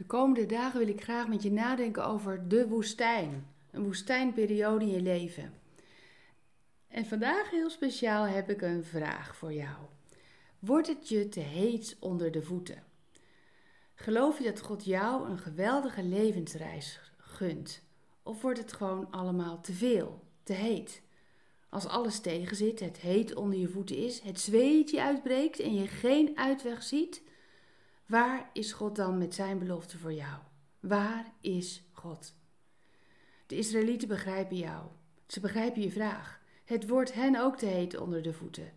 De komende dagen wil ik graag met je nadenken over de woestijn. Een woestijnperiode in je leven. En vandaag heel speciaal heb ik een vraag voor jou. Wordt het je te heet onder de voeten? Geloof je dat God jou een geweldige levensreis gunt? Of wordt het gewoon allemaal te veel, te heet? Als alles tegenzit, het heet onder je voeten is, het zweetje uitbreekt en je geen uitweg ziet, Waar is God dan met zijn belofte voor jou? Waar is God? De Israëlieten begrijpen jou. Ze begrijpen je vraag. Het wordt hen ook te heet onder de voeten.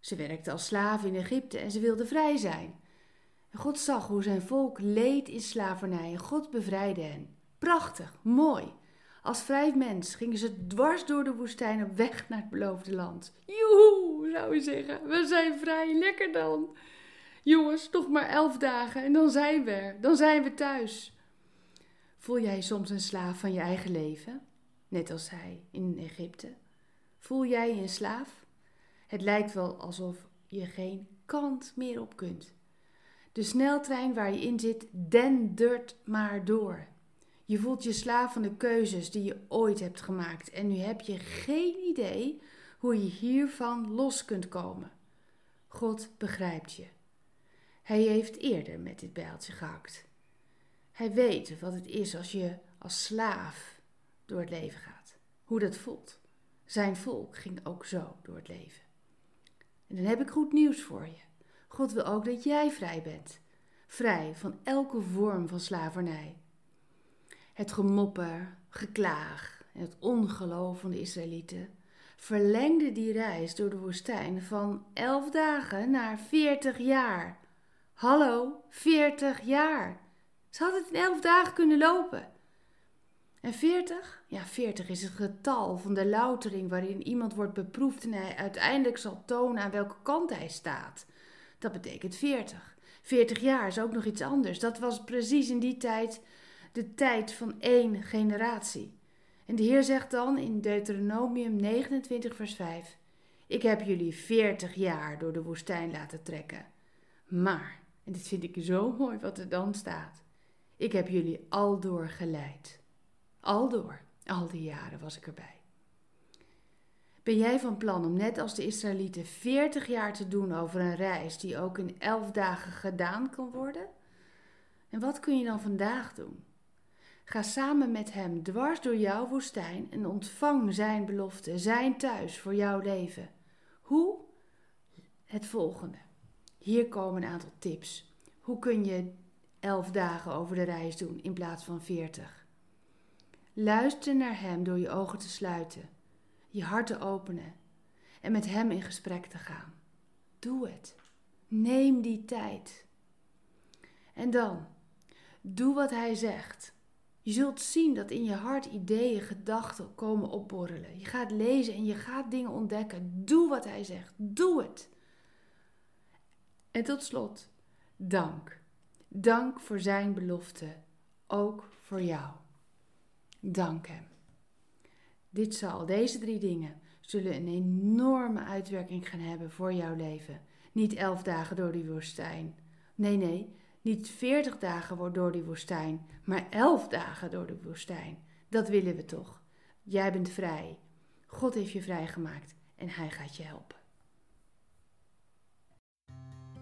Ze werkten als slaven in Egypte en ze wilden vrij zijn. God zag hoe zijn volk leed in slavernij en God bevrijdde hen. Prachtig, mooi. Als vrij mens gingen ze dwars door de woestijn op weg naar het beloofde land. Joehoe, zou je zeggen. We zijn vrij, lekker dan. Jongens, nog maar elf dagen en dan zijn we er. Dan zijn we thuis. Voel jij soms een slaaf van je eigen leven? Net als hij in Egypte. Voel jij je een slaaf? Het lijkt wel alsof je geen kant meer op kunt. De sneltrein waar je in zit dendert maar door. Je voelt je slaaf van de keuzes die je ooit hebt gemaakt en nu heb je geen idee hoe je hiervan los kunt komen. God begrijpt je. Hij heeft eerder met dit bijltje gehakt. Hij weet wat het is als je als slaaf door het leven gaat. Hoe dat voelt. Zijn volk ging ook zo door het leven. En dan heb ik goed nieuws voor je. God wil ook dat jij vrij bent. Vrij van elke vorm van slavernij. Het gemopper, geklaag en het ongeloof van de Israëlieten verlengde die reis door de woestijn van elf dagen naar veertig jaar. Hallo, 40 jaar. Ze had het in 11 dagen kunnen lopen. En 40? Ja, 40 is het getal van de loutering waarin iemand wordt beproefd en hij uiteindelijk zal tonen aan welke kant hij staat. Dat betekent 40. 40 jaar is ook nog iets anders. Dat was precies in die tijd de tijd van één generatie. En de Heer zegt dan in Deuteronomium 29, vers 5: Ik heb jullie 40 jaar door de woestijn laten trekken. Maar en dit vind ik zo mooi wat er dan staat. Ik heb jullie aldoor geleid. Aldoor, al die jaren was ik erbij. Ben jij van plan om net als de Israëlieten 40 jaar te doen over een reis die ook in 11 dagen gedaan kan worden? En wat kun je dan vandaag doen? Ga samen met hem dwars door jouw woestijn en ontvang zijn belofte, zijn thuis voor jouw leven. Hoe? Het volgende. Hier komen een aantal tips. Hoe kun je elf dagen over de reis doen in plaats van veertig? Luister naar Hem door je ogen te sluiten, je hart te openen en met Hem in gesprek te gaan. Doe het. Neem die tijd. En dan, doe wat Hij zegt. Je zult zien dat in je hart ideeën, gedachten komen opborrelen. Je gaat lezen en je gaat dingen ontdekken. Doe wat Hij zegt. Doe het. En tot slot, dank. Dank voor zijn belofte, ook voor jou. Dank hem. Dit zal, deze drie dingen, zullen een enorme uitwerking gaan hebben voor jouw leven. Niet elf dagen door die woestijn. Nee, nee, niet veertig dagen door die woestijn, maar elf dagen door de woestijn. Dat willen we toch. Jij bent vrij. God heeft je vrijgemaakt en hij gaat je helpen.